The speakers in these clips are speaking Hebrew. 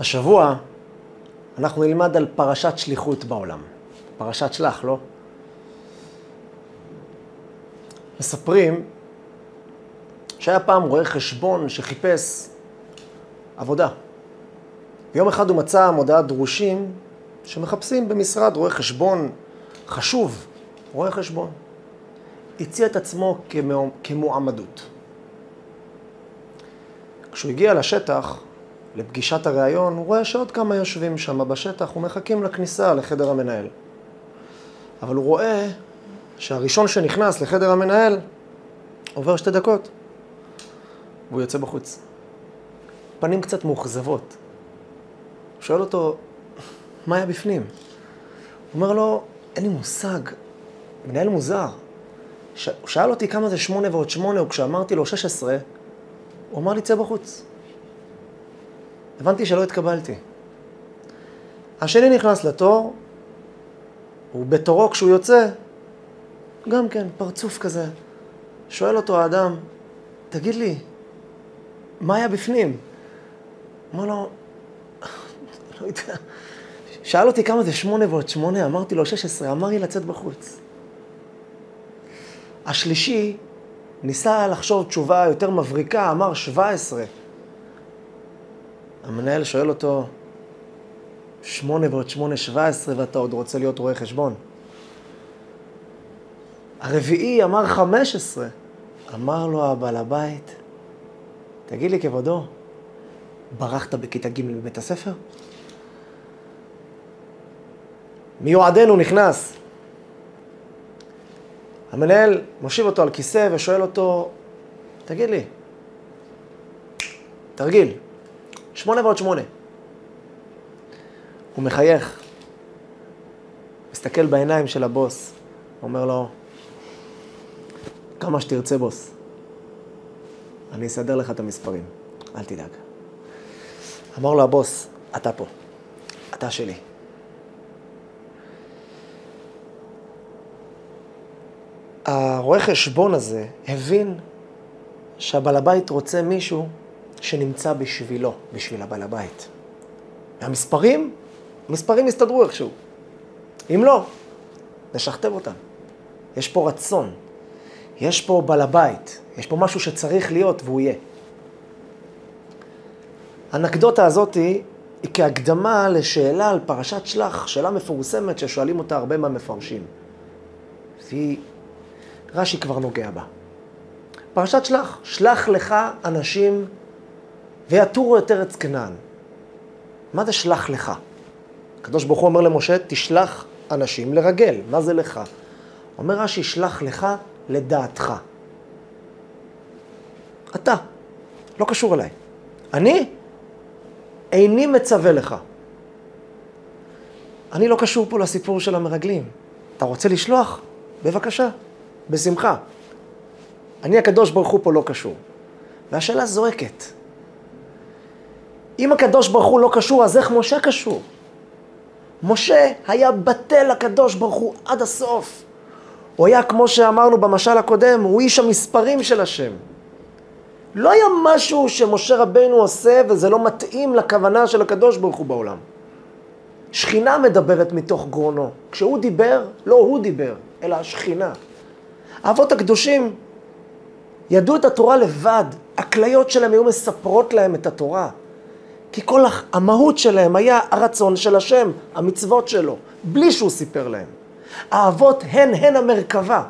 השבוע אנחנו נלמד על פרשת שליחות בעולם. פרשת שלח, לא? מספרים שהיה פעם רואה חשבון שחיפש עבודה. ויום אחד הוא מצא מודעת דרושים שמחפשים במשרד רואה חשבון חשוב, רואה חשבון. הציע את עצמו כמועמדות. כשהוא הגיע לשטח, לפגישת הראיון, הוא רואה שעוד כמה יושבים שם בשטח ומחכים לכניסה לחדר המנהל. אבל הוא רואה שהראשון שנכנס לחדר המנהל עובר שתי דקות, והוא יוצא בחוץ. פנים קצת מאוכזבות. הוא שואל אותו, מה היה בפנים? הוא אומר לו, אין לי מושג, מנהל מוזר. ש... הוא שאל אותי כמה זה שמונה ועוד שמונה, וכשאמרתי לו שש עשרה, הוא אמר לי, צא בחוץ. הבנתי שלא התקבלתי. השני נכנס לתור, ובתורו כשהוא יוצא, גם כן, פרצוף כזה. שואל אותו האדם, תגיד לי, מה היה בפנים? אמר לו, לא יודע. שאל אותי כמה זה שמונה ועוד שמונה, אמרתי לו שש עשרה, אמר לי לצאת בחוץ. השלישי ניסה לחשוב תשובה יותר מבריקה, אמר שבע עשרה. המנהל שואל אותו, שמונה ועוד שמונה, שבע עשרה, ואתה עוד רוצה להיות רואה חשבון. הרביעי אמר חמש עשרה. אמר לו הבעל הבית, תגיד לי כבודו, ברחת בכיתה ג' בבית הספר? מיועדנו נכנס. המנהל מושיב אותו על כיסא ושואל אותו, תגיד לי, תרגיל, שמונה ועוד שמונה. הוא מחייך, מסתכל בעיניים של הבוס, אומר לו, כמה שתרצה בוס, אני אסדר לך את המספרים, אל תדאג. אמר לו הבוס, אתה פה, אתה שלי. הרואה חשבון הזה הבין שהבעל הבית רוצה מישהו שנמצא בשבילו, בשביל הבעל הבית. והמספרים, המספרים יסתדרו איכשהו. אם לא, נשכתב אותם. יש פה רצון, יש פה בעל הבית, יש פה משהו שצריך להיות והוא יהיה. האנקדוטה הזאת היא כהקדמה לשאלה על פרשת שלח, שאלה מפורסמת ששואלים אותה הרבה מהמפרשים. והיא, רש"י כבר נוגע בה. פרשת שלח, שלח לך אנשים ויתורו את ארץ כנען. מה זה שלח לך? הקדוש ברוך הוא אומר למשה, תשלח אנשים לרגל. מה זה לך? אומר רש"י, שלח לך לדעתך. אתה, לא קשור אליי. אני איני מצווה לך. אני לא קשור פה לסיפור של המרגלים. אתה רוצה לשלוח? בבקשה, בשמחה. אני הקדוש ברוך הוא פה לא קשור. והשאלה זועקת. אם הקדוש ברוך הוא לא קשור, אז איך משה קשור? משה היה בטל לקדוש ברוך הוא עד הסוף. הוא היה, כמו שאמרנו במשל הקודם, הוא איש המספרים של השם. לא היה משהו שמשה רבנו עושה וזה לא מתאים לכוונה של הקדוש ברוך הוא בעולם. שכינה מדברת מתוך גרונו. כשהוא דיבר, לא הוא דיבר, אלא השכינה. האבות הקדושים ידעו את התורה לבד, הכליות שלהם היו מספרות להם את התורה. כי כל המהות שלהם היה הרצון של השם, המצוות שלו, בלי שהוא סיפר להם. האבות הן הן המרכבה.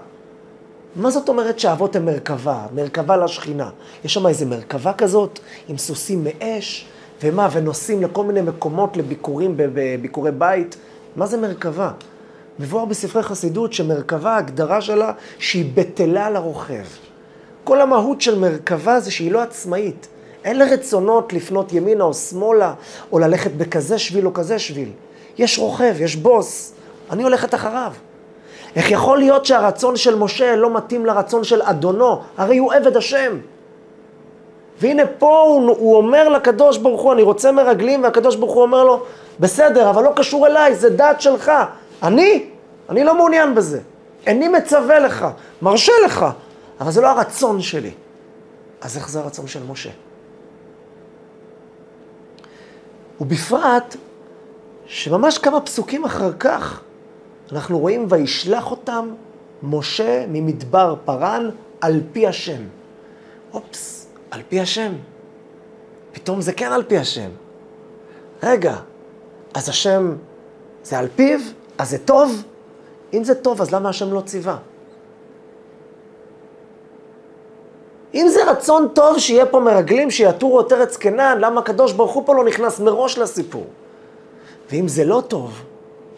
מה זאת אומרת שהאבות הן מרכבה? מרכבה לשכינה. יש שם איזה מרכבה כזאת, עם סוסים מאש, ומה, ונוסעים לכל מיני מקומות לביקורים, בביקורי בית. מה זה מרכבה? מבואר בספרי חסידות שמרכבה, ההגדרה שלה, שהיא בטלה לרוכב. כל המהות של מרכבה זה שהיא לא עצמאית. אין לה רצונות לפנות ימינה או שמאלה, או ללכת בכזה שביל או כזה שביל. יש רוכב, יש בוס, אני הולכת אחריו. איך יכול להיות שהרצון של משה לא מתאים לרצון של אדונו? הרי הוא עבד השם. והנה פה הוא, הוא אומר לקדוש ברוך הוא, אני רוצה מרגלים, והקדוש ברוך הוא אומר לו, בסדר, אבל לא קשור אליי, זה דעת שלך. אני? אני לא מעוניין בזה. איני מצווה לך, מרשה לך, אבל זה לא הרצון שלי. אז איך זה הרצון של משה? ובפרט שממש כמה פסוקים אחר כך אנחנו רואים וישלח אותם משה ממדבר פרן על פי השם. אופס, על פי השם. פתאום זה כן על פי השם. רגע, אז השם זה על פיו? אז זה טוב? אם זה טוב, אז למה השם לא ציווה? אם זה רצון טוב שיהיה פה מרגלים שיעטורו את ארץ כנען, למה הקדוש ברוך הוא פה לא נכנס מראש לסיפור? ואם זה לא טוב,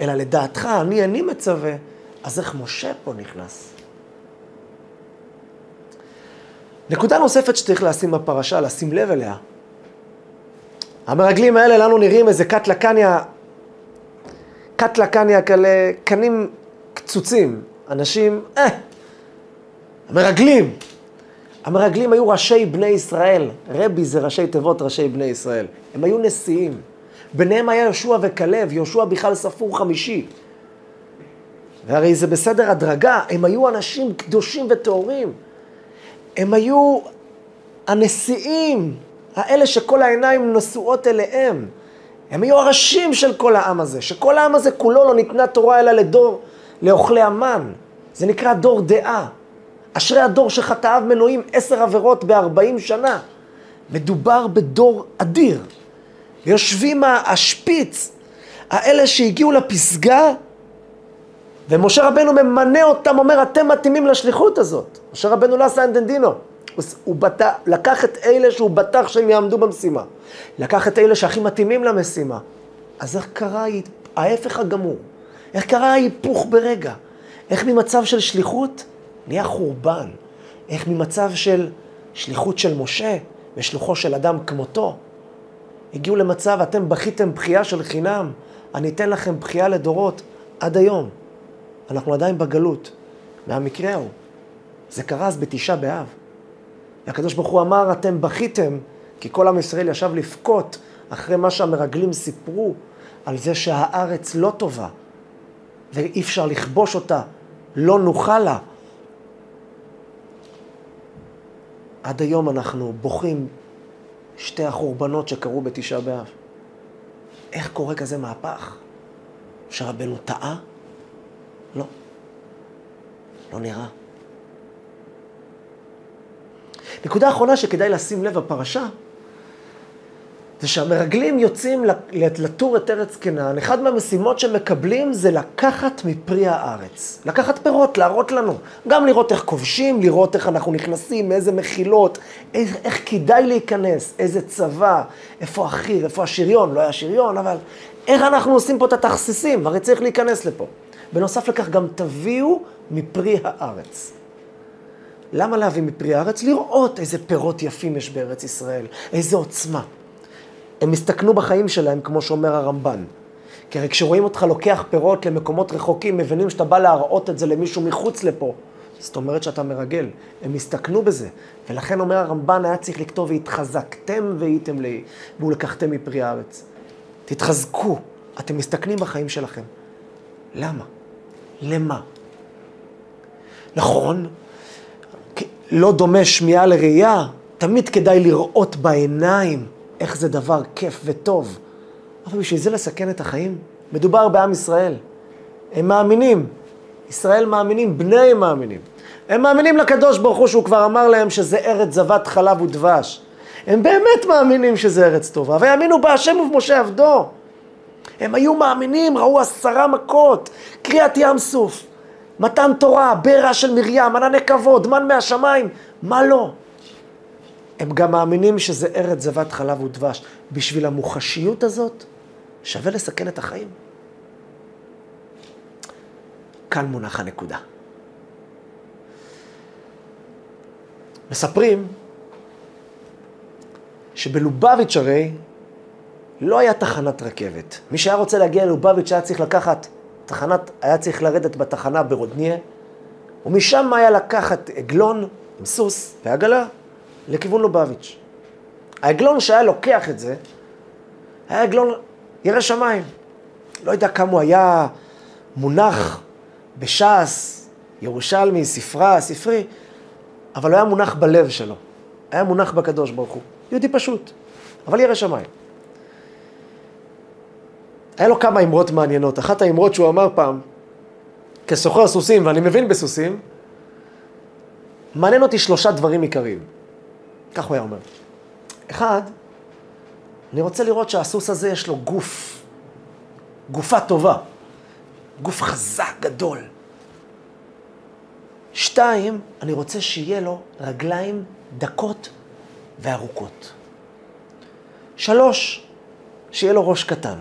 אלא לדעתך, אני אני מצווה, אז איך משה פה נכנס? נקודה נוספת שצריך לשים בפרשה, לשים לב אליה. המרגלים האלה לנו נראים איזה קט לקניה, קט לקניה כאלה, קנים קצוצים, אנשים, אה, המרגלים. המרגלים היו ראשי בני ישראל, רבי זה ראשי תיבות ראשי בני ישראל. הם היו נשיאים. ביניהם היה יהושע וכלב, יהושע בכלל ספור חמישי. והרי זה בסדר הדרגה, הם היו אנשים קדושים וטהורים. הם היו הנשיאים, האלה שכל העיניים נשואות אליהם. הם היו הראשים של כל העם הזה, שכל העם הזה כולו לא ניתנה תורה אלא לדור, לאוכלי המן. זה נקרא דור דעה. אשרי הדור שחטאיו מנועים עשר עבירות בארבעים שנה. מדובר בדור אדיר. ויושבים השפיץ, האלה שהגיעו לפסגה, ומשה רבנו ממנה אותם, אומר, אתם מתאימים לשליחות הזאת. משה רבנו לא עשה אנדנדינו. הוא בטח, לקח את אלה שהוא בטח שהם יעמדו במשימה. לקח את אלה שהכי מתאימים למשימה. אז איך קרה ההפך הגמור? איך קרה ההיפוך ברגע? איך ממצב של שליחות נהיה חורבן? איך ממצב של שליחות של משה ושלוחו של אדם כמותו, הגיעו למצב, אתם בכיתם בכייה של חינם, אני אתן לכם בכייה לדורות עד היום. אנחנו עדיין בגלות. והמקרה הוא, זה קרה אז בתשעה באב. והקדוש ברוך הוא אמר, אתם בכיתם, כי כל עם ישראל ישב לבכות אחרי מה שהמרגלים סיפרו על זה שהארץ לא טובה, ואי אפשר לכבוש אותה, לא נוכל לה. עד היום אנחנו בוכים שתי החורבנות שקרו בתשעה באב. איך קורה כזה מהפך? שרבנו טעה? לא. לא נראה. נקודה אחרונה שכדאי לשים לב בפרשה, זה שהמרגלים יוצאים לטור את ארץ כנען, אחד מהמשימות שהם מקבלים זה לקחת מפרי הארץ. לקחת פירות, להראות לנו. גם לראות איך כובשים, לראות איך אנחנו נכנסים, איזה מחילות, איך, איך כדאי להיכנס, איזה צבא, איפה החי"ר, איפה השריון, לא היה שריון, אבל איך אנחנו עושים פה את התכסיסים, הרי צריך להיכנס לפה. בנוסף לכך, גם תביאו מפרי הארץ. למה להביא מפרי הארץ? לראות איזה פירות יפים יש בארץ ישראל, איזה עוצמה. הם הסתכנו בחיים שלהם, כמו שאומר הרמב"ן. כי הרי כשרואים אותך לוקח פירות למקומות רחוקים, מבינים שאתה בא להראות את זה למישהו מחוץ לפה. זאת אומרת שאתה מרגל. הם הסתכנו בזה. ולכן אומר הרמב"ן, היה צריך לכתוב, והתחזקתם והייתם לי, ולקחתם מפרי הארץ. תתחזקו, אתם מסתכנים בחיים שלכם. למה? למה? נכון, לא דומה שמיעה לראייה, תמיד כדאי לראות בעיניים. איך זה דבר כיף וטוב. אבל בשביל זה לסכן את החיים? מדובר בעם ישראל. הם מאמינים. ישראל מאמינים, בני הם מאמינים. הם מאמינים לקדוש ברוך הוא שהוא כבר אמר להם שזה ארץ זבת חלב ודבש. הם באמת מאמינים שזה ארץ טובה, ויאמינו בהשם ובמשה עבדו. הם היו מאמינים, ראו עשרה מכות, קריעת ים סוף, מתן תורה, ברע של מרים, ענני כבוד, מן מהשמיים, מה לא? הם גם מאמינים שזה ארץ זבת חלב ודבש. בשביל המוחשיות הזאת, שווה לסכן את החיים. כאן מונח הנקודה. מספרים שבלובביץ' הרי לא היה תחנת רכבת. מי שהיה רוצה להגיע ללובביץ' היה צריך לקחת תחנת, היה צריך לרדת בתחנה ברודניה, ומשם היה לקחת עגלון עם סוס ועגלה לכיוון לובביץ'. העגלון שהיה לוקח את זה, היה עגלון ירא שמיים. לא יודע כמה הוא היה מונח בש"ס, ירושלמי, ספרה, ספרי, אבל הוא היה מונח בלב שלו. היה מונח בקדוש ברוך הוא. יהודי פשוט, אבל ירא שמיים. היה לו כמה אמרות מעניינות. אחת האמרות שהוא אמר פעם, כסוחר סוסים, ואני מבין בסוסים, מעניין אותי שלושה דברים עיקריים. כך הוא היה אומר. אחד, אני רוצה לראות שהסוס הזה יש לו גוף, גופה טובה, גוף חזק, גדול. שתיים, אני רוצה שיהיה לו רגליים דקות וארוכות. שלוש, שיהיה לו ראש קטן.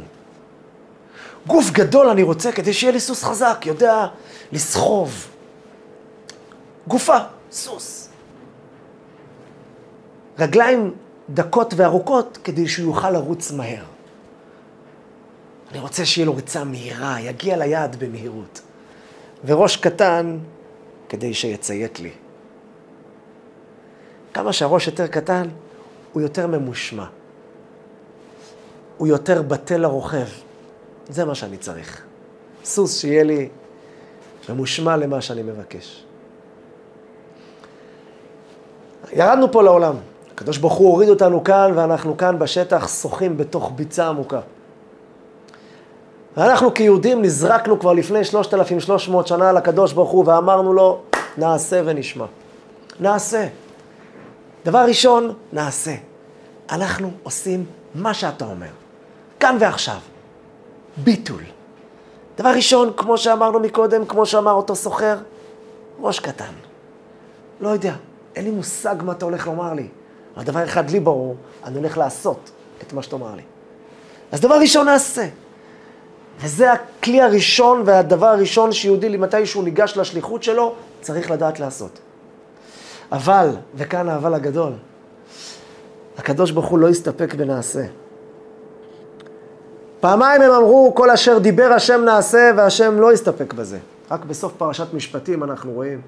גוף גדול אני רוצה כדי שיהיה לי סוס חזק, יודע לסחוב. גופה, סוס. רגליים דקות וארוכות כדי שהוא יוכל לרוץ מהר. אני רוצה שיהיה לו ריצה מהירה, יגיע ליעד במהירות. וראש קטן כדי שיציית לי. כמה שהראש יותר קטן, הוא יותר ממושמע. הוא יותר בטל לרוכב. זה מה שאני צריך. סוס שיהיה לי ממושמע למה שאני מבקש. ירדנו פה לעולם. הקדוש ברוך הוא הוריד אותנו כאן, ואנחנו כאן בשטח שוחים בתוך ביצה עמוקה. ואנחנו כיהודים נזרקנו כבר לפני 3,300 שנה לקדוש ברוך הוא ואמרנו לו, נעשה ונשמע. נעשה. דבר ראשון, נעשה. אנחנו עושים מה שאתה אומר. כאן ועכשיו. ביטול. דבר ראשון, כמו שאמרנו מקודם, כמו שאמר אותו סוחר, ראש קטן. לא יודע, אין לי מושג מה אתה הולך לומר לי. אבל דבר אחד לי ברור, אני הולך לעשות את מה שתאמר לי. אז דבר ראשון נעשה. וזה הכלי הראשון והדבר הראשון שיהודי, מתי שהוא ניגש לשליחות שלו, צריך לדעת לעשות. אבל, וכאן האבל הגדול, הקדוש ברוך הוא לא הסתפק בנעשה. פעמיים הם אמרו, כל אשר דיבר השם נעשה, והשם לא הסתפק בזה. רק בסוף פרשת משפטים אנחנו רואים,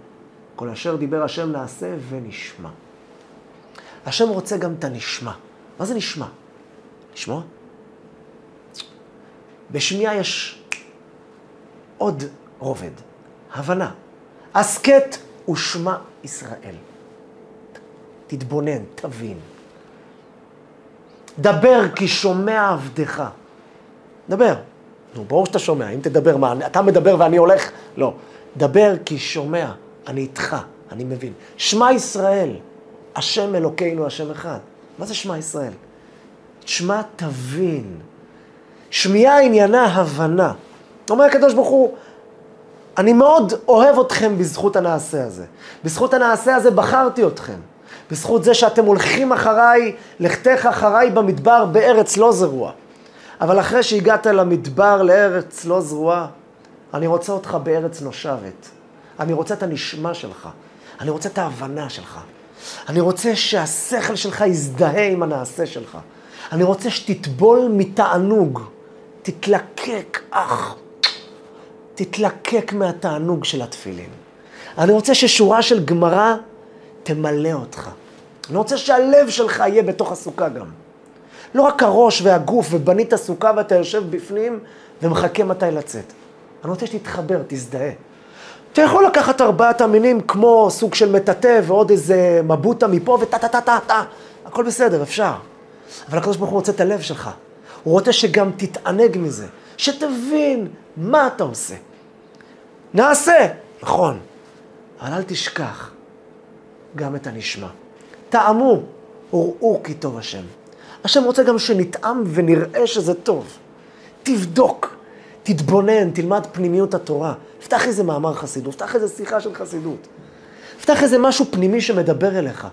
כל אשר דיבר השם נעשה ונשמע. השם רוצה גם את הנשמע. מה זה נשמע? לשמוע? בשמיעה יש עוד רובד, הבנה. הסכת ושמע ישראל. תתבונן, תבין. דבר כי שומע עבדך. דבר. נו, ברור שאתה שומע, אם תדבר, מה, אתה מדבר ואני הולך? לא. דבר כי שומע, אני איתך, אני מבין. שמע ישראל, השם אלוקינו, השם אחד. מה זה שמע ישראל? שמע תבין. שמיעה עניינה הבנה. אומר הקדוש ברוך הוא, אני מאוד אוהב אתכם בזכות הנעשה הזה. בזכות הנעשה הזה בחרתי אתכם. בזכות זה שאתם הולכים אחריי, לכתך אחריי במדבר בארץ לא זרוע. אבל אחרי שהגעת למדבר, לארץ לא זרועה, אני רוצה אותך בארץ נושבת. אני רוצה את הנשמה שלך. אני רוצה את ההבנה שלך. אני רוצה שהשכל שלך יזדהה עם הנעשה שלך. אני רוצה שתטבול מתענוג. תתלקק, אח. תתלקק מהתענוג של התפילין. אני רוצה ששורה של גמרא תמלא אותך. אני רוצה שהלב שלך יהיה בתוך הסוכה גם. לא רק הראש והגוף, ובנית סוכה ואתה יושב בפנים ומחכה מתי לצאת. אני רוצה שתתחבר, תזדהה. אתה יכול לקחת ארבעת המינים כמו סוג של מטאטא ועוד איזה מבוטה מפה וטה-טה-טה-טה. הכל בסדר, אפשר. אבל הקדוש ברוך הוא רוצה את הלב שלך. הוא רוצה שגם תתענג מזה, שתבין מה אתה עושה. נעשה, נכון, אבל אל תשכח גם את הנשמע. טעמו, וראו כי טוב השם. השם רוצה גם שנטעם ונראה שזה טוב. תבדוק, תתבונן, תלמד פנימיות התורה. פתח איזה מאמר חסידות, פתח איזה שיחה של חסידות. פתח איזה משהו פנימי שמדבר אליך.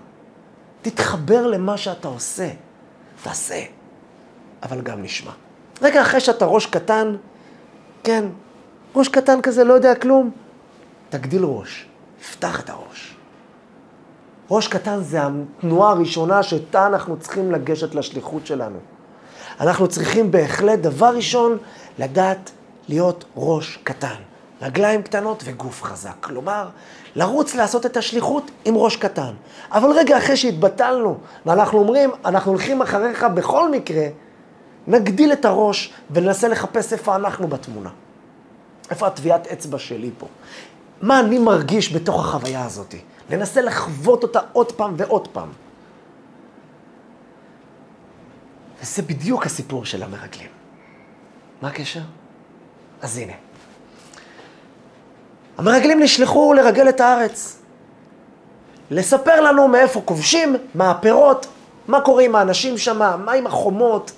תתחבר למה שאתה עושה. תעשה, אבל גם נשמע. רגע אחרי שאתה ראש קטן, כן, ראש קטן כזה, לא יודע כלום, תגדיל ראש, פתח את הראש. ראש קטן זה התנועה הראשונה שאיתה אנחנו צריכים לגשת לשליחות שלנו. אנחנו צריכים בהחלט, דבר ראשון, לדעת להיות ראש קטן. רגליים קטנות וגוף חזק. כלומר, לרוץ לעשות את השליחות עם ראש קטן. אבל רגע אחרי שהתבטלנו, ואנחנו אומרים, אנחנו הולכים אחריך בכל מקרה, נגדיל את הראש וננסה לחפש איפה אנחנו בתמונה. איפה הטביעת אצבע שלי פה? מה אני מרגיש בתוך החוויה הזאת? ננסה לחוות אותה עוד פעם ועוד פעם. וזה בדיוק הסיפור של המרגלים. מה הקשר? אז הנה. המרגלים נשלחו לרגל את הארץ. לספר לנו מאיפה כובשים, מה הפירות, מה קורה עם האנשים שם, מה עם החומות.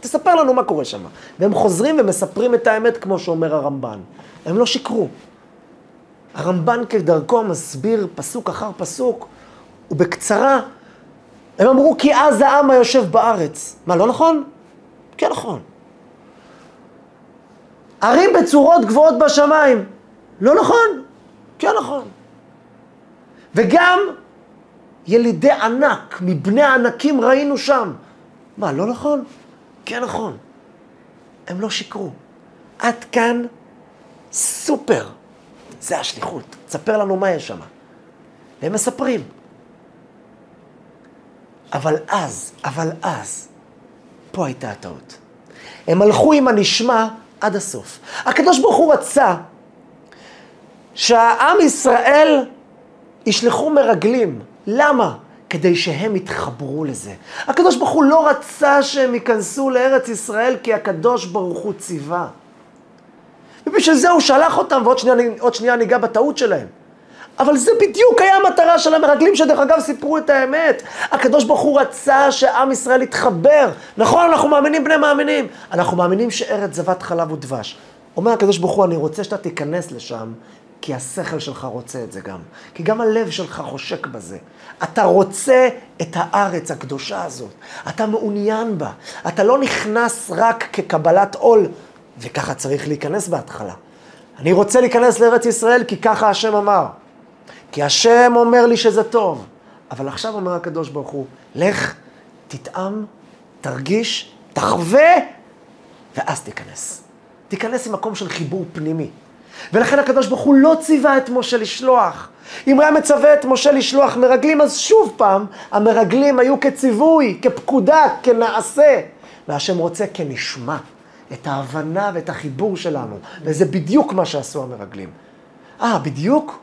תספר לנו מה קורה שם. והם חוזרים ומספרים את האמת כמו שאומר הרמב"ן. הם לא שיקרו. הרמב"ן כדרכו מסביר פסוק אחר פסוק, ובקצרה, הם אמרו כי אז העם היושב בארץ. מה, לא נכון? כן נכון. ערים בצורות גבוהות בשמיים. לא נכון? כן נכון. וגם ילידי ענק, מבני הענקים ראינו שם. מה, לא נכון? כן נכון. הם לא שיקרו. עד כאן סופר. זה השליחות. תספר לנו מה יש שם. והם מספרים. אבל אז, אבל אז, פה הייתה הטעות. הם הלכו עם הנשמע עד הסוף. הקדוש ברוך הוא רצה שהעם ישראל ישלחו מרגלים. למה? כדי שהם יתחברו לזה. הקדוש ברוך הוא לא רצה שהם ייכנסו לארץ ישראל כי הקדוש ברוך הוא ציווה. ובשביל זה הוא שלח אותם, ועוד שנייה, שנייה ניגע בטעות שלהם. אבל זה בדיוק היה המטרה של המרגלים, שדרך אגב סיפרו את האמת. הקדוש ברוך הוא רצה שעם ישראל יתחבר. נכון, אנחנו מאמינים בני מאמינים. אנחנו מאמינים שארץ זבת חלב ודבש. אומר הקדוש ברוך הוא, אני רוצה שאתה תיכנס לשם, כי השכל שלך רוצה את זה גם. כי גם הלב שלך חושק בזה. אתה רוצה את הארץ הקדושה הזאת. אתה מעוניין בה. אתה לא נכנס רק כקבלת עול, וככה צריך להיכנס בהתחלה. אני רוצה להיכנס לארץ ישראל כי ככה השם אמר. כי השם אומר לי שזה טוב. אבל עכשיו אומר הקדוש ברוך הוא, לך, תטעם, תרגיש, תחווה, ואז תיכנס. תיכנס מקום של חיבור פנימי. ולכן הקדוש ברוך הוא לא ציווה את משה לשלוח. אם היה מצווה את משה לשלוח מרגלים, אז שוב פעם, המרגלים היו כציווי, כפקודה, כנעשה. והשם רוצה כנשמע, את ההבנה ואת החיבור שלנו. וזה בדיוק מה שעשו המרגלים. אה, בדיוק?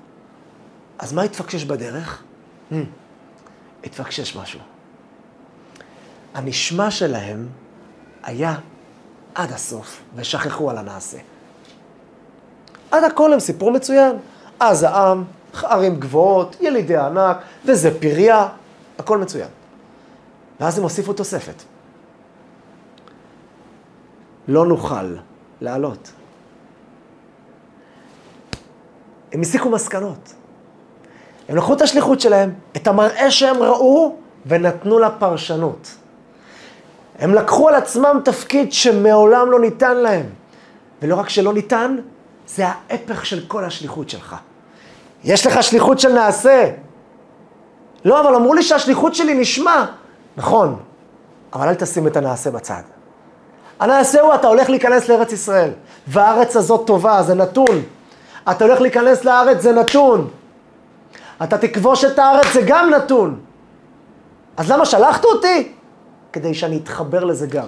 אז מה התפקשש בדרך? Hmm, התפקשש משהו. הנשמע שלהם היה עד הסוף, ושכחו על הנעשה. עד הכל הם סיפרו מצוין. אז העם, ערים גבוהות, ילידי ענק, וזה פריה, הכל מצוין. ואז הם הוסיפו תוספת. לא נוכל לעלות. הם הסיקו מסקנות. הם לקחו את השליחות שלהם, את המראה שהם ראו, ונתנו לה פרשנות. הם לקחו על עצמם תפקיד שמעולם לא ניתן להם. ולא רק שלא ניתן, זה ההפך של כל השליחות שלך. יש לך שליחות של נעשה. לא, אבל אמרו לי שהשליחות שלי נשמע. נכון, אבל אל תשים את הנעשה בצד. הנעשה הוא, אתה הולך להיכנס לארץ ישראל, והארץ הזאת טובה, זה נתון. אתה הולך להיכנס לארץ, זה נתון. אתה תכבוש את הארץ, זה גם נתון. אז למה שלחת אותי? כדי שאני אתחבר לזה גם.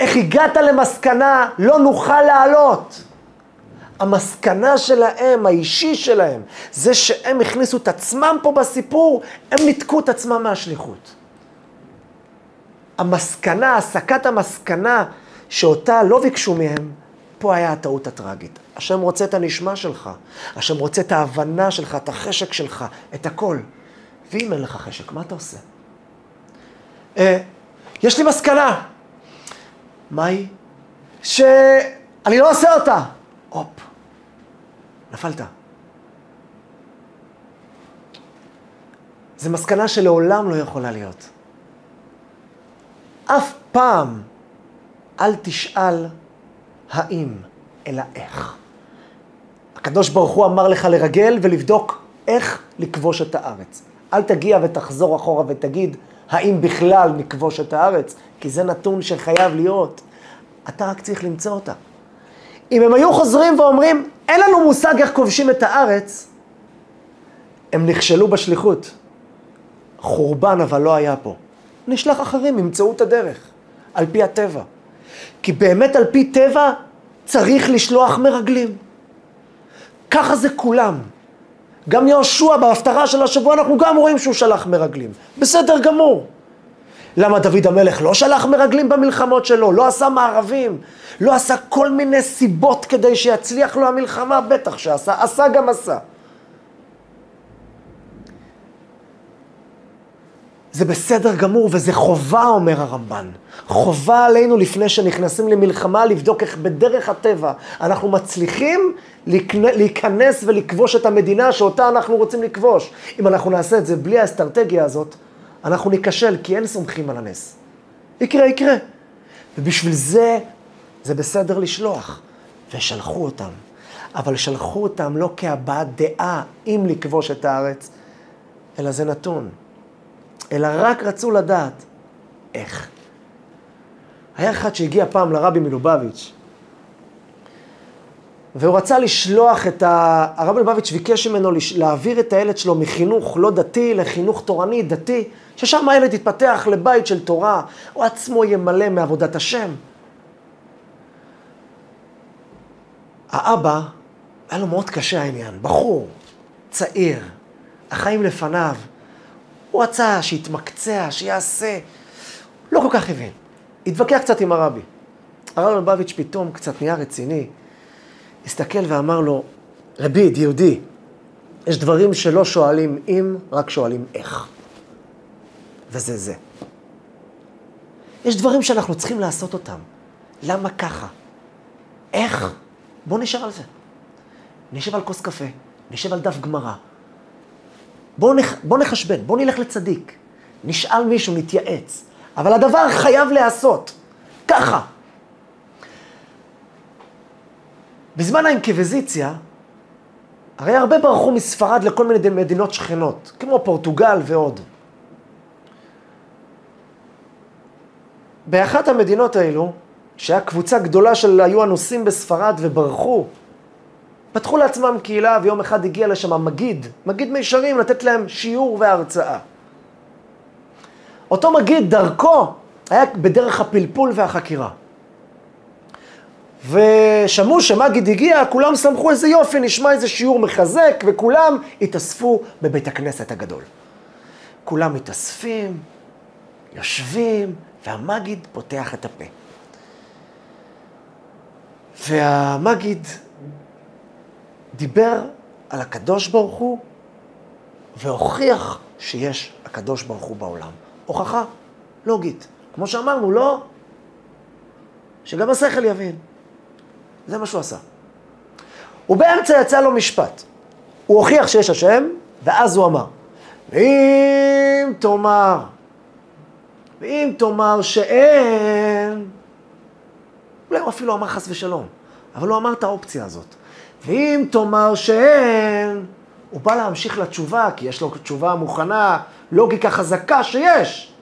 איך הגעת למסקנה, לא נוכל לעלות. המסקנה שלהם, האישי שלהם, זה שהם הכניסו את עצמם פה בסיפור, הם ניתקו את עצמם מהשליחות. המסקנה, הסקת המסקנה שאותה לא ביקשו מהם, פה היה הטעות הטראגית. השם רוצה את הנשמה שלך, השם רוצה את ההבנה שלך, את החשק שלך, את הכל. ואם אין לך חשק, מה אתה עושה? אה, יש לי מסקנה. מה היא? שאני לא עושה אותה. הופ, נפלת. זו מסקנה שלעולם לא יכולה להיות. אף פעם אל תשאל האם, אלא איך. הקדוש ברוך הוא אמר לך לרגל ולבדוק איך לכבוש את הארץ. אל תגיע ותחזור אחורה ותגיד, האם בכלל נכבוש את הארץ? כי זה נתון שחייב להיות. אתה רק צריך למצוא אותה. אם הם היו חוזרים ואומרים, אין לנו מושג איך כובשים את הארץ, הם נכשלו בשליחות. חורבן אבל לא היה פה. נשלח אחרים, ימצאו את הדרך, על פי הטבע. כי באמת על פי טבע צריך לשלוח מרגלים. ככה זה כולם. גם יהושע בהפטרה של השבוע אנחנו גם רואים שהוא שלח מרגלים. בסדר גמור. למה דוד המלך לא שלח מרגלים במלחמות שלו, לא עשה מערבים, לא עשה כל מיני סיבות כדי שיצליח לו המלחמה? בטח שעשה, עשה גם עשה. זה בסדר גמור וזה חובה, אומר הרמב"ן. חובה עלינו לפני שנכנסים למלחמה לבדוק איך בדרך הטבע אנחנו מצליחים להיכנס ולכבוש את המדינה שאותה אנחנו רוצים לכבוש. אם אנחנו נעשה את זה בלי האסטרטגיה הזאת, אנחנו ניכשל, כי אין סומכים על הנס. יקרה, יקרה. ובשביל זה, זה בסדר לשלוח. ושלחו אותם. אבל שלחו אותם לא כהבעת דעה אם לכבוש את הארץ, אלא זה נתון. אלא רק רצו לדעת איך. היה אחד שהגיע פעם לרבי מלובביץ', והוא רצה לשלוח את ה... הרבי מלובביץ' ביקש ממנו להעביר את הילד שלו מחינוך לא דתי לחינוך תורני דתי, ששם הילד יתפתח לבית של תורה, הוא עצמו ימלא מעבודת השם. האבא, היה לו מאוד קשה העניין, בחור, צעיר, החיים לפניו. הוא רצה שיתמקצע, שיעשה. לא כל כך הבין. התווכח קצת עם הרבי. הרב לבביץ' פתאום קצת נהיה רציני, הסתכל ואמר לו, רבי, יהודי, יש דברים שלא שואלים אם, רק שואלים איך. וזה זה. יש דברים שאנחנו צריכים לעשות אותם. למה ככה? איך? בואו נשאר על זה. נשב על כוס קפה, נשב על דף גמרא. בואו נח... בוא נחשבן, בואו נלך לצדיק. נשאל מישהו, נתייעץ. אבל הדבר חייב להיעשות. ככה. בזמן האינקוויזיציה, הרי הרבה ברחו מספרד לכל מיני מדינות שכנות, כמו פורטוגל ועוד. באחת המדינות האלו, שהיה קבוצה גדולה של היו הנוסעים בספרד וברחו, פתחו לעצמם קהילה ויום אחד הגיע לשם מגיד, מגיד מישרים, לתת להם שיעור והרצאה. אותו מגיד, דרכו, היה בדרך הפלפול והחקירה. ושמעו שמגיד הגיע, כולם שמחו איזה יופי, נשמע איזה שיעור מחזק, וכולם התאספו בבית הכנסת הגדול. כולם מתאספים, יושבים, והמגיד פותח את הפה. והמגיד דיבר על הקדוש ברוך הוא והוכיח שיש הקדוש ברוך הוא בעולם. הוכחה לוגית. כמו שאמרנו, לא, שגם השכל יבין. זה מה שהוא עשה. ובאמצע יצא לו משפט. הוא הוכיח שיש השם, ואז הוא אמר, ואם תאמר, ואם תאמר שאין, אולי הוא אפילו אמר חס ושלום, אבל הוא אמר את האופציה הזאת. ואם תאמר שאין, הוא בא להמשיך לתשובה, כי יש לו תשובה מוכנה, לוגיקה חזקה שיש.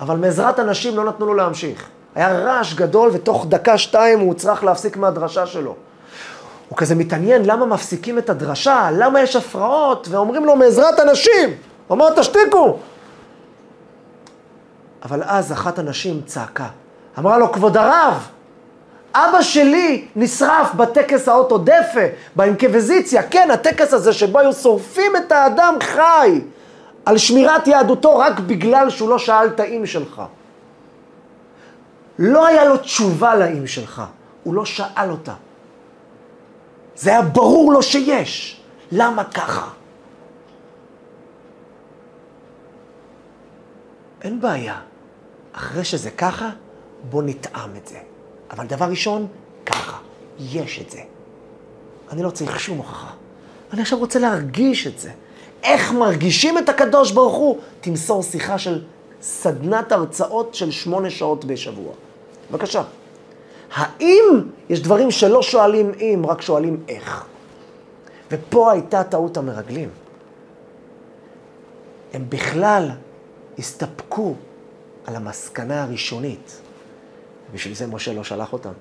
אבל מעזרת אנשים לא נתנו לו להמשיך. היה רעש גדול, ותוך דקה-שתיים הוא צריך להפסיק מהדרשה שלו. הוא כזה מתעניין למה מפסיקים את הדרשה, למה יש הפרעות, ואומרים לו מעזרת אנשים. הוא אומר, תשתיקו. אבל אז אחת הנשים צעקה, אמרה לו, כבוד הרב, אבא שלי נשרף בטקס האוטודפה, באינקוויזיציה, כן, הטקס הזה שבו היו שורפים את האדם חי על שמירת יהדותו רק בגלל שהוא לא שאל את האם שלך. לא היה לו תשובה לאם שלך, הוא לא שאל אותה. זה היה ברור לו שיש. למה ככה? אין בעיה. אחרי שזה ככה, בוא נטעם את זה. אבל דבר ראשון, ככה, יש את זה. אני לא צריך שום הוכחה. אני עכשיו רוצה להרגיש את זה. איך מרגישים את הקדוש ברוך הוא? תמסור שיחה של סדנת הרצאות של שמונה שעות בשבוע. בבקשה. האם יש דברים שלא שואלים אם, רק שואלים איך? ופה הייתה טעות המרגלים. הם בכלל הסתפקו על המסקנה הראשונית. בשביל זה משה לא שלח אותם.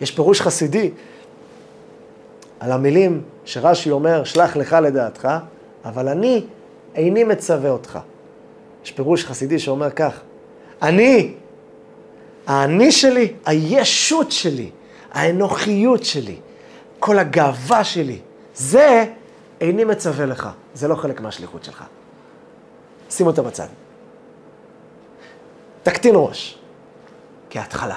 יש פירוש חסידי על המילים שרש"י אומר, שלח לך לדעתך, אבל אני איני מצווה אותך. יש פירוש חסידי שאומר כך, אני, האני שלי, הישות שלי, האנוכיות שלי, כל הגאווה שלי, זה איני מצווה לך, זה לא חלק מהשליחות שלך. שים אותה בצד. תקטין ראש. כהתחלה.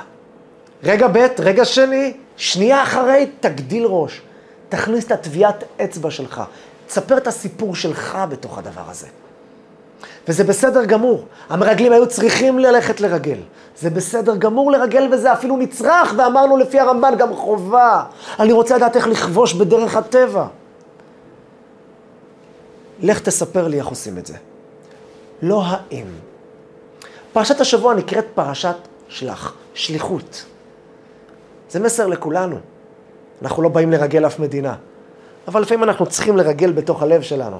רגע ב', רגע שני, שנייה אחרי, תגדיל ראש. תכניס את הטביעת אצבע שלך. תספר את הסיפור שלך בתוך הדבר הזה. וזה בסדר גמור. המרגלים היו צריכים ללכת לרגל. זה בסדר גמור לרגל וזה אפילו נצרך, ואמרנו לפי הרמב"ן גם חובה. אני רוצה לדעת איך לכבוש בדרך הטבע. לך תספר לי איך עושים את זה. לא האם. פרשת השבוע נקראת פרשת שלח, שליחות. זה מסר לכולנו. אנחנו לא באים לרגל אף מדינה, אבל לפעמים אנחנו צריכים לרגל בתוך הלב שלנו.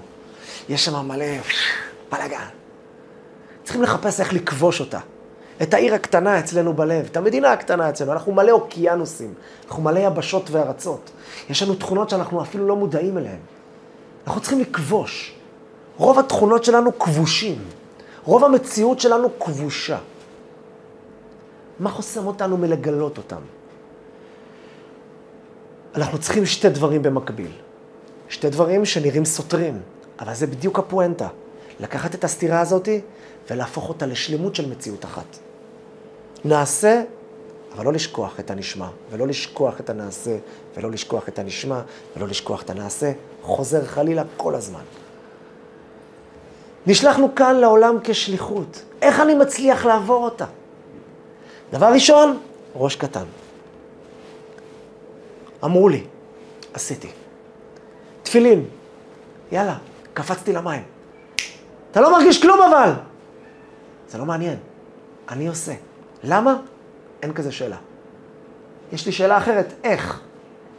יש שם מלא בלאגן. צריכים לחפש איך לכבוש אותה. את העיר הקטנה אצלנו בלב, את המדינה הקטנה אצלנו. אנחנו מלא אוקיינוסים, אנחנו מלא יבשות וארצות. יש לנו תכונות שאנחנו אפילו לא מודעים אליהן. אנחנו צריכים לכבוש. רוב התכונות שלנו כבושים. רוב המציאות שלנו כבושה. מה חוסם אותנו מלגלות אותם? אנחנו צריכים שתי דברים במקביל. שתי דברים שנראים סותרים, אבל זה בדיוק הפואנטה. לקחת את הסתירה הזאת ולהפוך אותה לשלמות של מציאות אחת. נעשה, אבל לא לשכוח את הנשמע, ולא לשכוח את הנעשה, ולא לשכוח את הנשמע, ולא לשכוח את הנעשה, חוזר חלילה כל הזמן. נשלחנו כאן לעולם כשליחות. איך אני מצליח לעבור אותה? דבר ראשון, ראש קטן. אמרו לי, עשיתי. תפילין, יאללה, קפצתי למים. אתה לא מרגיש כלום אבל. זה לא מעניין, אני עושה. למה? אין כזה שאלה. יש לי שאלה אחרת, איך?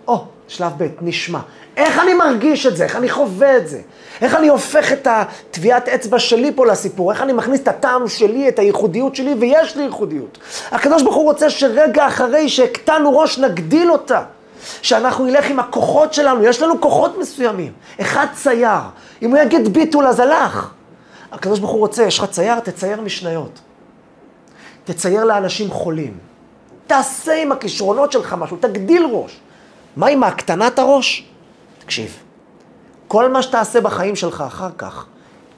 או, שלב ב', נשמע. איך אני מרגיש את זה? איך אני חווה את זה? איך אני הופך את הטביעת אצבע שלי פה לסיפור? איך אני מכניס את הטעם שלי, את הייחודיות שלי, ויש לי ייחודיות. הקדוש ברוך הוא רוצה שרגע אחרי שהקטנו ראש, נגדיל אותה. שאנחנו נלך עם הכוחות שלנו, יש לנו כוחות מסוימים. אחד צייר, אם הוא יגיד ביטול אז הלך. הקדוש ברוך הוא רוצה, יש לך צייר, תצייר משניות. תצייר לאנשים חולים. תעשה עם הכישרונות שלך משהו, תגדיל ראש. מה עם הקטנת הראש? תקשיב, כל מה שתעשה בחיים שלך אחר כך,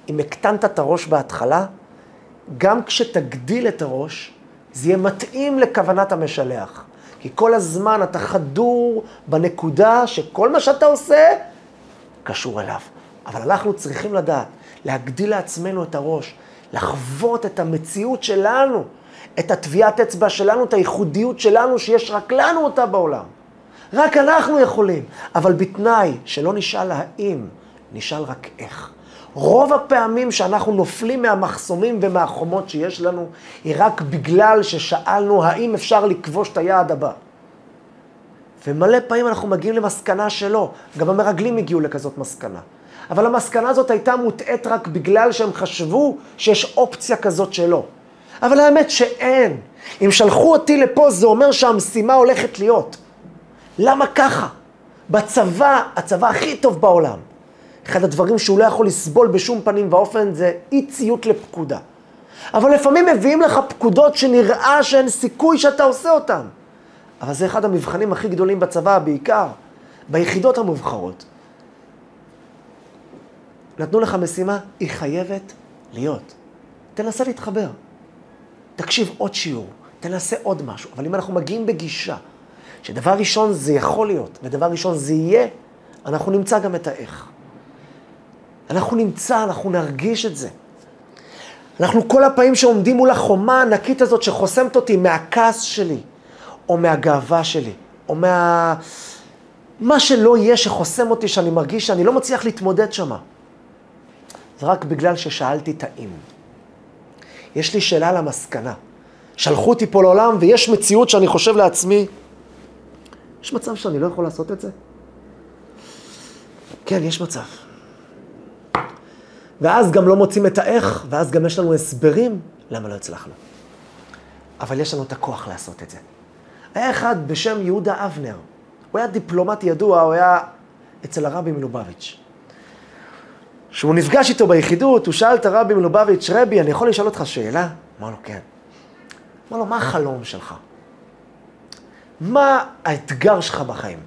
אם הקטנת את הראש בהתחלה, גם כשתגדיל את הראש, זה יהיה מתאים לכוונת המשלח. כי כל הזמן אתה חדור בנקודה שכל מה שאתה עושה קשור אליו. אבל אנחנו צריכים לדעת, להגדיל לעצמנו את הראש, לחוות את המציאות שלנו, את הטביעת אצבע שלנו, את הייחודיות שלנו, שיש רק לנו אותה בעולם. רק אנחנו יכולים, אבל בתנאי שלא נשאל האם, נשאל רק איך. רוב הפעמים שאנחנו נופלים מהמחסומים ומהחומות שיש לנו, היא רק בגלל ששאלנו האם אפשר לכבוש את היעד הבא. ומלא פעמים אנחנו מגיעים למסקנה שלא. גם המרגלים הגיעו לכזאת מסקנה. אבל המסקנה הזאת הייתה מוטעית רק בגלל שהם חשבו שיש אופציה כזאת שלא. אבל האמת שאין. אם שלחו אותי לפה, זה אומר שהמשימה הולכת להיות. למה ככה? בצבא, הצבא הכי טוב בעולם, אחד הדברים שהוא לא יכול לסבול בשום פנים ואופן זה אי ציות לפקודה. אבל לפעמים מביאים לך פקודות שנראה שאין סיכוי שאתה עושה אותן. אבל זה אחד המבחנים הכי גדולים בצבא, בעיקר ביחידות המובחרות. נתנו לך משימה, היא חייבת להיות. תנסה להתחבר. תקשיב עוד שיעור, תנסה עוד משהו. אבל אם אנחנו מגיעים בגישה, שדבר ראשון זה יכול להיות, ודבר ראשון זה יהיה, אנחנו נמצא גם את האיך. אנחנו נמצא, אנחנו נרגיש את זה. אנחנו כל הפעמים שעומדים מול החומה הענקית הזאת שחוסמת אותי מהכעס שלי, או מהגאווה שלי, או מה... מה שלא יהיה שחוסם אותי, שאני מרגיש שאני לא מצליח להתמודד שמה. זה רק בגלל ששאלתי את האם. יש לי שאלה על המסקנה. שלחו אותי פה לעולם ויש מציאות שאני חושב לעצמי, יש מצב שאני לא יכול לעשות את זה? כן, יש מצב. ואז גם לא מוצאים את האיך, ואז גם יש לנו הסברים למה לא הצלחנו. אבל יש לנו את הכוח לעשות את זה. היה אחד בשם יהודה אבנר. הוא היה דיפלומט ידוע, הוא היה אצל הרבי מלובביץ'. כשהוא נפגש איתו ביחידות, הוא שאל את הרבי מלובביץ', רבי, אני יכול לשאול אותך שאלה? אמר לו, כן. אמר לו, מה החלום שלך? מה האתגר שלך בחיים?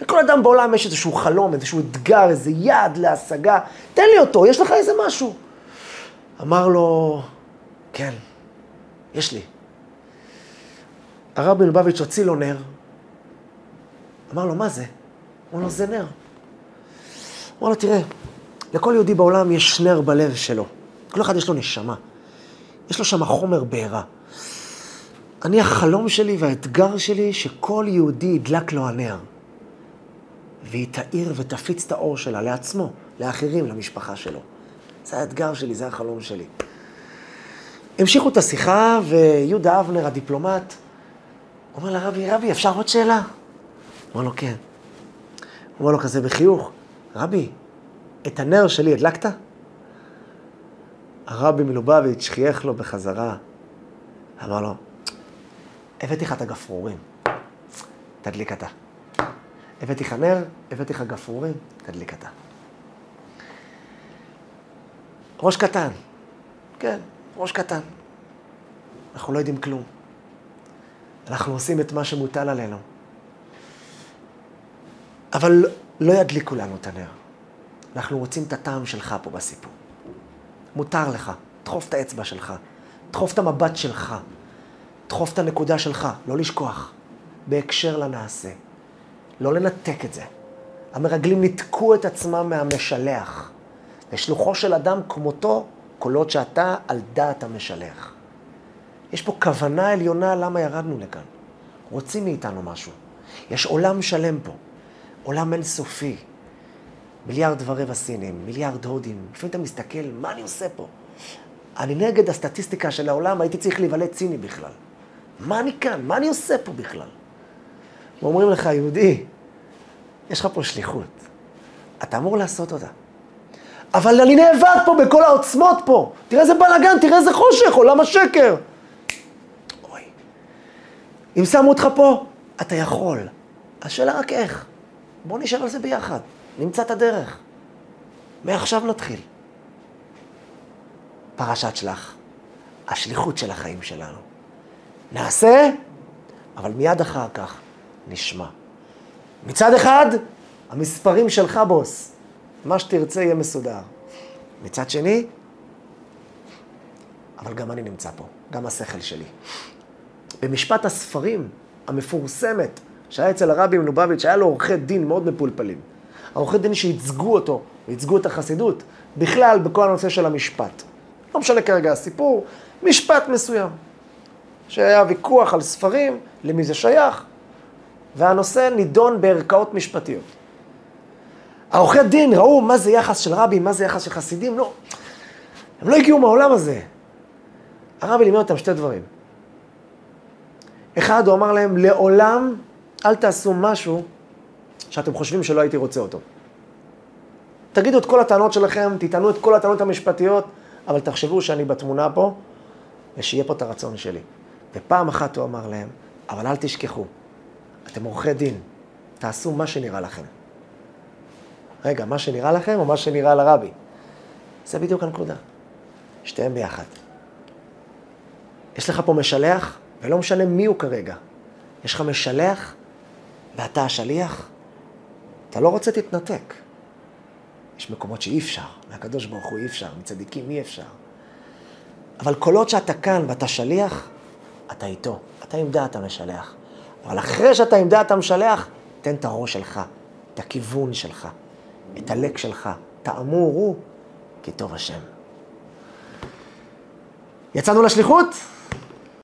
לכל אדם בעולם יש איזשהו חלום, איזשהו אתגר, איזה יעד להשגה. תן לי אותו, יש לך איזה משהו. אמר לו, כן, יש לי. הרב מלובביץ' הוציא לו נר, אמר לו, מה זה? אמר לו, זה נר. אמר לו, תראה, לכל יהודי בעולם יש נר בלב שלו. כל אחד יש לו נשמה. יש לו שם חומר בעירה. אני, החלום שלי והאתגר שלי, שכל יהודי ידלק לו הנר. והיא תאיר ותפיץ את האור שלה לעצמו, לאחרים, למשפחה שלו. זה האתגר שלי, זה החלום שלי. המשיכו את השיחה, ויהודה אבנר, הדיפלומט, אומר לרבי, רבי, אפשר עוד שאלה? אמר לו, כן. אומר לו כזה בחיוך, רבי, את הנר שלי הדלקת? הרבי מלובביץ' חייך לו בחזרה, אמר לו, הבאתי לך את הגפרורים, תדליק אתה. הבאתי לך נר, הבאתי לך גפרורים, תדליק אתה. ראש קטן, כן, ראש קטן. אנחנו לא יודעים כלום. אנחנו עושים את מה שמוטל עלינו. אבל לא ידליקו לנו את הנר. אנחנו רוצים את הטעם שלך פה בסיפור. מותר לך, דחוף את האצבע שלך, דחוף את המבט שלך, דחוף את הנקודה שלך, לא לשכוח, בהקשר לנעשה. לא לנתק את זה. המרגלים ניתקו את עצמם מהמשלח. לשלוחו של אדם כמותו, עוד שאתה על דעת המשלח. יש פה כוונה עליונה למה ירדנו לכאן. רוצים מאיתנו משהו. יש עולם שלם פה, עולם אינסופי. מיליארד ורבע סינים, מיליארד הודים. לפעמים אתה מסתכל, מה אני עושה פה? אני נגד הסטטיסטיקה של העולם, הייתי צריך להיוולד ציני בכלל. מה אני כאן? מה אני עושה פה בכלל? ואומרים לך, יהודי, יש לך פה שליחות. אתה אמור לעשות אותה. אבל אני נאבק פה בכל העוצמות פה. תראה איזה בלאגן, תראה איזה חושך, עולם השקר. אוי. אם שמו אותך פה, אתה יכול. השאלה רק איך. בוא נשאר על זה ביחד. נמצא את הדרך. מעכשיו נתחיל. פרשת שלח. השליחות של החיים שלנו. נעשה, אבל מיד אחר כך נשמע. מצד אחד, המספרים שלך, בוס. מה שתרצה יהיה מסודר. מצד שני, אבל גם אני נמצא פה, גם השכל שלי. במשפט הספרים המפורסמת שהיה אצל הרבי מלובביץ', היה לו עורכי דין מאוד מפולפלים. העורכי דין שייצגו אותו, וייצגו את החסידות, בכלל בכל הנושא של המשפט. לא משנה כרגע הסיפור, משפט מסוים. שהיה ויכוח על ספרים, למי זה שייך, והנושא נידון בערכאות משפטיות. העורכי דין ראו מה זה יחס של רבי, מה זה יחס של חסידים, לא. הם לא הגיעו מהעולם הזה. הרבי לימד אותם שתי דברים. אחד, הוא אמר להם, לעולם אל תעשו משהו שאתם חושבים שלא הייתי רוצה אותו. תגידו את כל הטענות שלכם, תטענו את כל הטענות המשפטיות, אבל תחשבו שאני בתמונה פה, ושיהיה פה את הרצון שלי. ופעם אחת הוא אמר להם, אבל אל תשכחו, אתם עורכי דין, תעשו מה שנראה לכם. רגע, מה שנראה לכם או מה שנראה לרבי? זה בדיוק הנקודה. שתיהם ביחד. יש לך פה משלח, ולא משנה מי הוא כרגע. יש לך משלח, ואתה השליח, אתה לא רוצה תתנתק. יש מקומות שאי אפשר, מהקדוש ברוך הוא אי אפשר, מצדיקים אי אפשר. אבל כל עוד שאתה כאן ואתה שליח, אתה איתו, אתה עם דעת המשלח. אבל אחרי שאתה עם דעת המשלח, תן את הראש שלך, את הכיוון שלך, את הלק שלך. תאמורו כי טוב השם. יצאנו לשליחות?